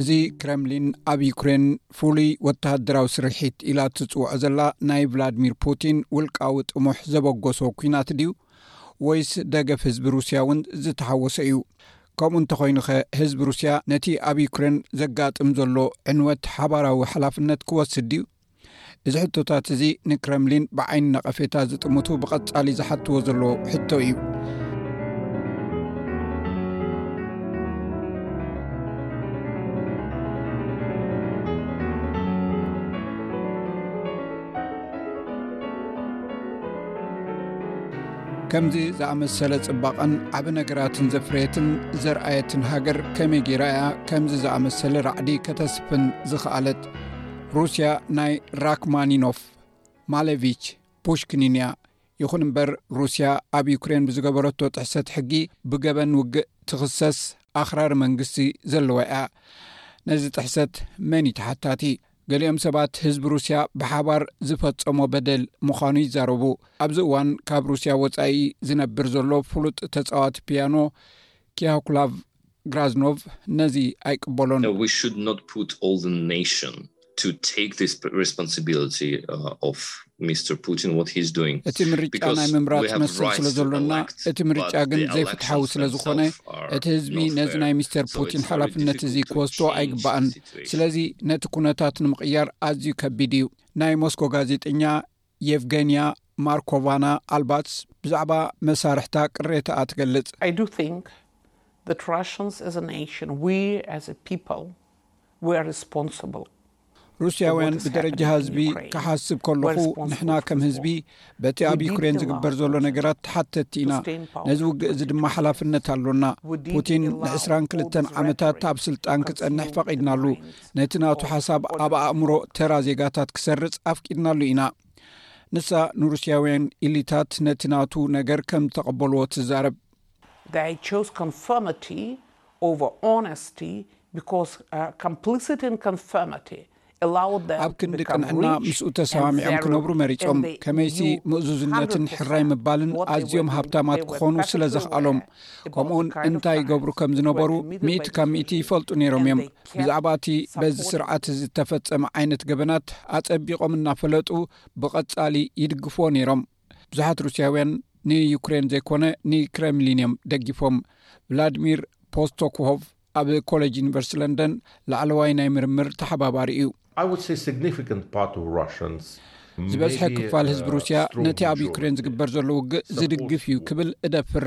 እዚ ክረምሊን ኣብ ዩክሬን ፍሉይ ወተሃደራዊ ስርሒት ኢላ እትፅውዖ ዘላ ናይ ቭላድሚር ፑቲን ውልቃዊ ጥሙሕ ዘበገሶ ኩናት ድዩ ወይስ ደገፍ ህዝቢ ሩስያ እውን ዝተሓወሰ እዩ ከምኡ እንተኮይኑኸ ህዝቢ ሩስያ ነቲ ኣብ ዩክሬን ዘጋጥም ዘሎ ዕንወት ሓባራዊ ሓላፍነት ክወስድ ድዩ እዚ ሕቶታት እዚ ንክረምሊን ብዓይኒ ነቐፌታ ዝጥምቱ ብቐጻሊ ዝሓትዎ ዘለዎ ሕቶ እዩ ከምዚ ዝኣመሰለ ፅባቐን ዓብ ነገራትን ዘፍረየትን ዘርኣየትን ሃገር ከመይ ገይራ እያ ከምዚ ዝኣመሰለ ራዕዲ ከተስፍን ዝኸኣለት ሩስያ ናይ ራክማኒኖፍ ማሌቪች ፑሽክኒን እያ ይኹን እምበር ሩስያ ኣብ ዩክሬን ብዝገበረቶ ጥሕሰት ሕጊ ብገበን ውግእ ትኽሰስ ኣኽራሪ መንግስቲ ዘለዋ እያ ነዚ ጥሕሰት መን እዩ ተሓታቲ ገሊኦም ሰባት ህዝቢ ሩስያ ብሓባር ዝፈፀሞ በደል ምዃኑ ይዛረቡ ኣብዚ እዋን ካብ ሩስያ ወፃኢ ዝነብር ዘሎ ፍሉጥ ተፃዋት ፒያኖ ኪያኩላቭ ግራዝኖቭ ነዚ ኣይቅበሎን። እቲ ምርጫ ናይ ምምራጽ መሰል ስለ ዘሎና፣ እቲ ምርጫ ግን ዘይፍትሓዊ ስለ ዝኾነ፣ እቲ ህዝቢ ነዚ ናይ ሚስተር ፑቲን ሓላፍነት እዚ ክወስዶ ኣይግባእን። ስለዚ ነቲ ኩነታት ንምቕያር ኣዝዩ ከቢድ እዩ። ናይ ሞስኮ ጋዜጠኛ የቭገንያ ማርኮቫና ኣልባትስ ብዛዕባ መሳርሕታ ቅሬታኣ ትገልጽ። ሩስያውያን ብደረጃ ህዝቢ ክሓስብ ከለኹ ንሕና ከም ህዝቢ በቲ ኣብ ዩክሬን ዝግበር ዘሎ ነገራት ተሓተቲ ኢና ነዚ ውግእ እዚ ድማ ሓላፍነት ኣሎና ፑቲን ን2ራ ክልተ ዓመታት ኣብ ስልጣን ክጸንሕ ፈቒድናሉ ማለት ነቲ ናቱ ሓሳብ ኣብ ኣእምሮ ተራ ዜጋታት ክሰርጽ ኣፍቂድናሉ ኢና ንሳ ንሩስያውያን ኢሊታት ነቲ ናቱ ነገር ከም ዝተቐበልዎ ትዛረብ ኣብ ክንዲ ቅንዕና ምስኡ ተሰማሚዖም ክነብሩ መሪጾም ከመይሲ ምእዙዝነትን ሕራይ ምባልን ኣዝዮም ሃብታማት ክኾኑ ስለ ዘኽኣሎም ከምኡውን እንታይ ይገብሩ ከም ዝነበሩ ሚእቲ ካብ ሚእቲ ይፈልጡ ነይሮም እዮም ብዛዕባ እቲ በዚ ስርዓት እዚ እተፈጸመ ዓይነት ገበናት ኣጸቢቖም እናፈለጡ ብቐጻሊ ይድግፍዎ ነይሮም። ብዙሓት ሩስያውያን ንዩክሬን ዘይኮነ ንክረምሊን እዮም ደጊፎም። ቭላድሚር ፖስቶክሆቭ ኣብ ኮለጅ ዩኒቨርስቲ ለንደን ላዕለዋይ ናይ ምርምር ተሓባባሪ እዩ። ዝበዝሐ ክፋል ህዝቢ ሩስያ ነቲ ኣብ ዩክሬን ዝግበር ዘሎ ውግእ ዝድግፍ እዩ ክብል እደፍር።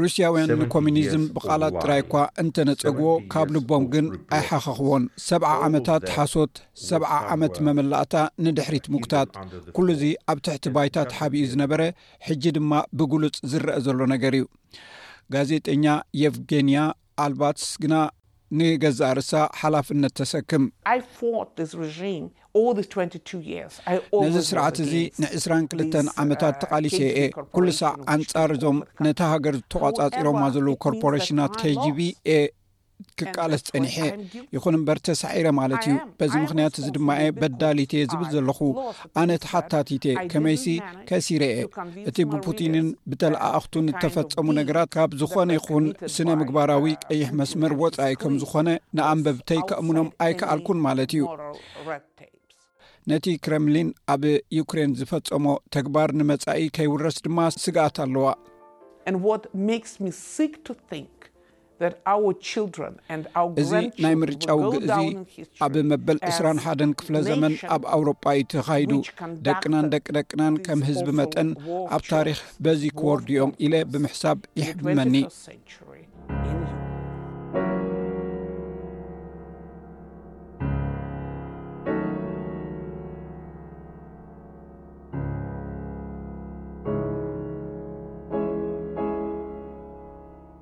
ሩስያውያን ንኮሚኒዝም ብቓላት ጥራይ እኳ እንተነጸግዎ ካብ ልቦም ግን ኣይሓኸኽዎን ሰብዓ ዓመታት ሓሶት ሰብዓ ዓመት መመላእታ ንድሕሪት ምጉታት ኩሉ እዚ ኣብ ትሕቲ ባይታ ተሓቢኡ ዝነበረ ሕጂ ድማ ብግሉጽ ዝረአ ዘሎ ነገር እዩ ጋዜጠኛ የቭገንያ ኣልባትስ ግና ንገዛእ ርሳ ሓላፍነት ተሰክም። ነዚ ስርዓት እዚ ንዕስራን ክልተን ዓመታት ተቓሊሰ እየ። ኩሉ ሳዕ ኣንጻር እዞም ነቲ ሃገር ዝተቋጻጺሮማ ዘለዉ ኮርፖሬሽናት KGB እየ ክቃለስ ጸኒሐ። ይኹን እምበር ተሳዒረ ማለት እዩ። በዚ ምኽንያት እዚ ድማ እየ በዳሊት እየ ዝብል ዘለኹ። ኣነ ተሓታቲትየ ከመይሲ ከሲረየ እቲ ብፑቲንን ብተለኣኣኽቱን እተፈጸሙ ነገራት ካብ ዝኾነ ይኹን ስነ ምግባራዊ ቀይሕ መስመር ወፃኢ ከም ዝኾነ ንኣንበብተይ ከእምኖም ኣይከኣልኩን ማለት እዩ ነቲ ክረምሊን ኣብ ዩክሬን ዝፈጸሞ ተግባር ንመጻኢ ከይውረስ ድማ ስግኣት ኣለዋ እዚ ናይ ምርጫ ውግእ እዚ ኣብ መበል ዕስራን ሓደን ክፍለ ዘመን ኣብ ኣውሮጳ እዩ ተኻይዱ ደቅናን ደቂ ደቅናን ከም ህዝቢ መጠን ኣብ ታሪኽ በዚ ክወርዱ እዮም ኢለ ብምሕሳብ ይሕብመኒ